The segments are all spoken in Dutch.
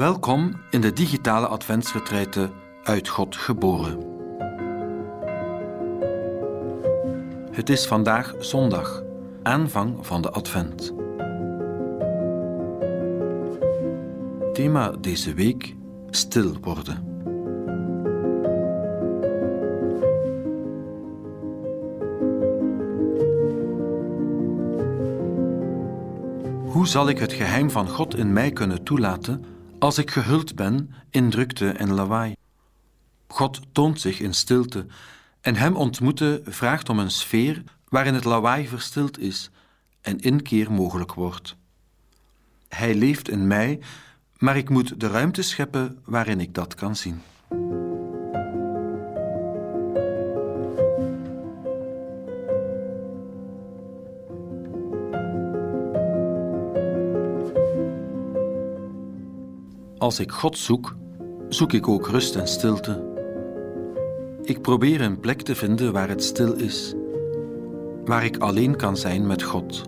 Welkom in de digitale adventsretreite Uit God geboren. Het is vandaag zondag, aanvang van de advent. Thema deze week: stil worden. Hoe zal ik het geheim van God in mij kunnen toelaten als ik gehuld ben in drukte en lawaai? God toont zich in stilte en Hem ontmoeten vraagt om een sfeer waarin het lawaai verstild is en inkeer mogelijk wordt. Hij leeft in mij, maar ik moet de ruimte scheppen waarin ik dat kan zien. Als ik God zoek, zoek ik ook rust en stilte. Ik probeer een plek te vinden waar het stil is, waar ik alleen kan zijn met God.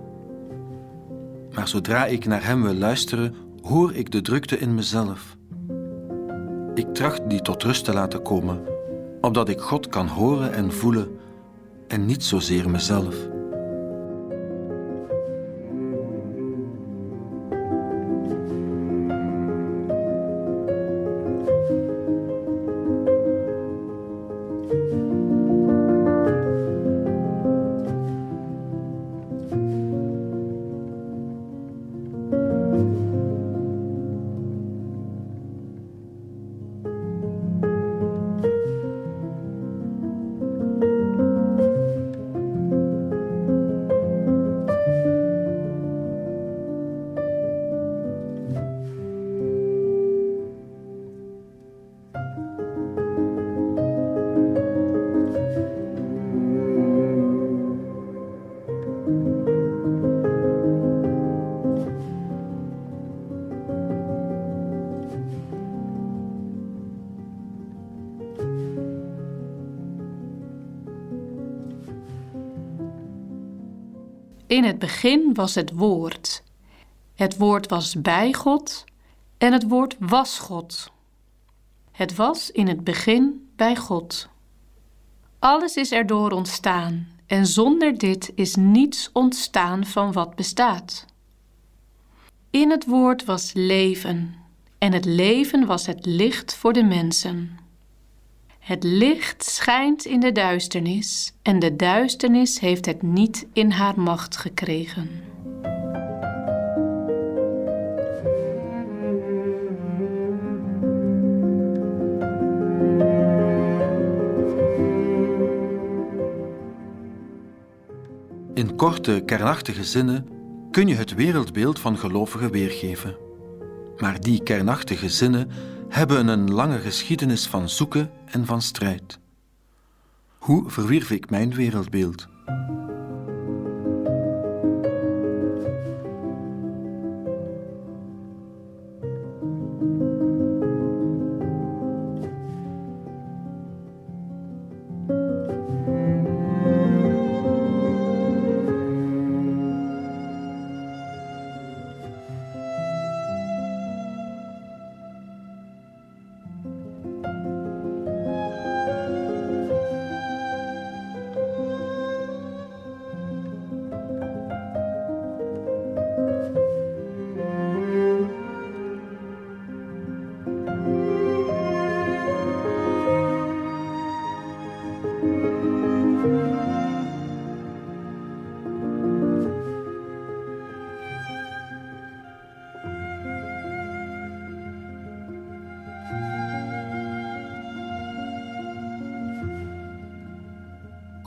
Maar zodra ik naar Hem wil luisteren, hoor ik de drukte in mezelf. Ik tracht die tot rust te laten komen, opdat ik God kan horen en voelen en niet zozeer mezelf. In het begin was het Woord. Het Woord was bij God en het Woord was God. Het was in het begin bij God. Alles is erdoor ontstaan en zonder dit is niets ontstaan van wat bestaat. In het Woord was leven en het leven was het licht voor de mensen. Het licht schijnt in de duisternis en de duisternis heeft het niet in haar macht gekregen. In korte, kernachtige zinnen kun je het wereldbeeld van gelovigen weergeven. Maar die kernachtige zinnen hebben een lange geschiedenis van zoeken en van strijd. Hoe verwierf ik mijn wereldbeeld?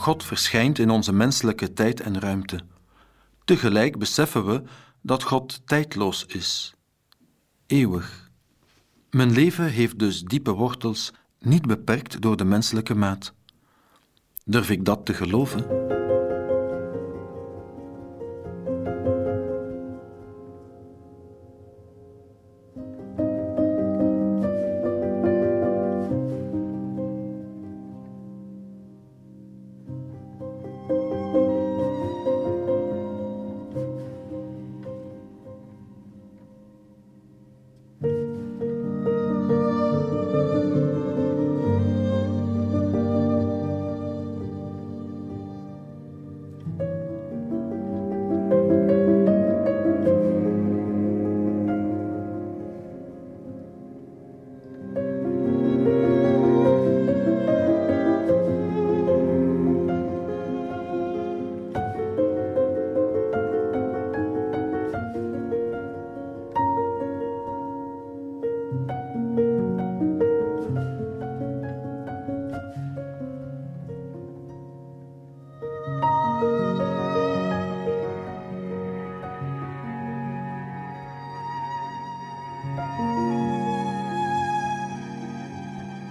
God verschijnt in onze menselijke tijd en ruimte. Tegelijk beseffen we dat God tijdloos is, eeuwig. Mijn leven heeft dus diepe wortels, niet beperkt door de menselijke maat. Durf ik dat te geloven?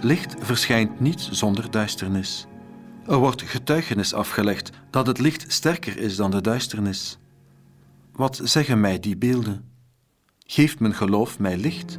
Licht verschijnt niet zonder duisternis. Er wordt getuigenis afgelegd dat het licht sterker is dan de duisternis. Wat zeggen mij die beelden? Geeft mijn geloof mij licht?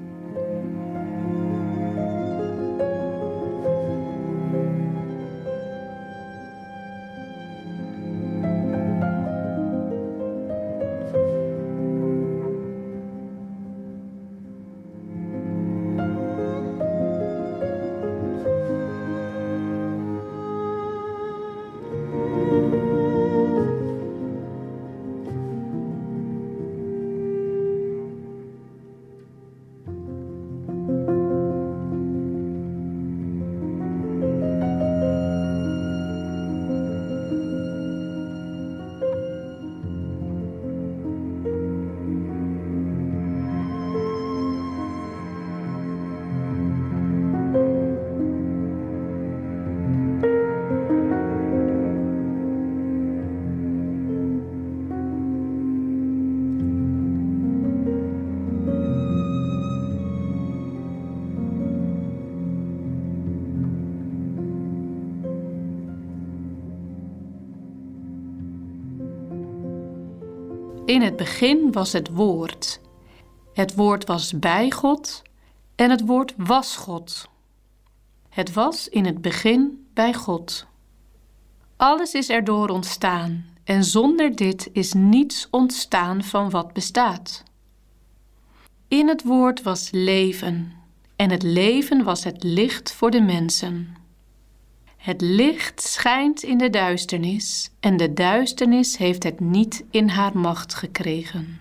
In het begin was het Woord. Het Woord was bij God en het Woord was God. Het was in het begin bij God. Alles is erdoor ontstaan en zonder dit is niets ontstaan van wat bestaat. In het Woord was leven en het leven was het licht voor de mensen. Het licht schijnt in de duisternis en de duisternis heeft het niet in haar macht gekregen.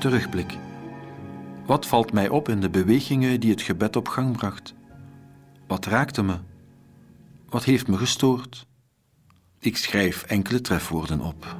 Terugblik. Wat valt mij op in de bewegingen die het gebed op gang bracht? Wat raakte me? Wat heeft me gestoord? Ik schrijf enkele trefwoorden op.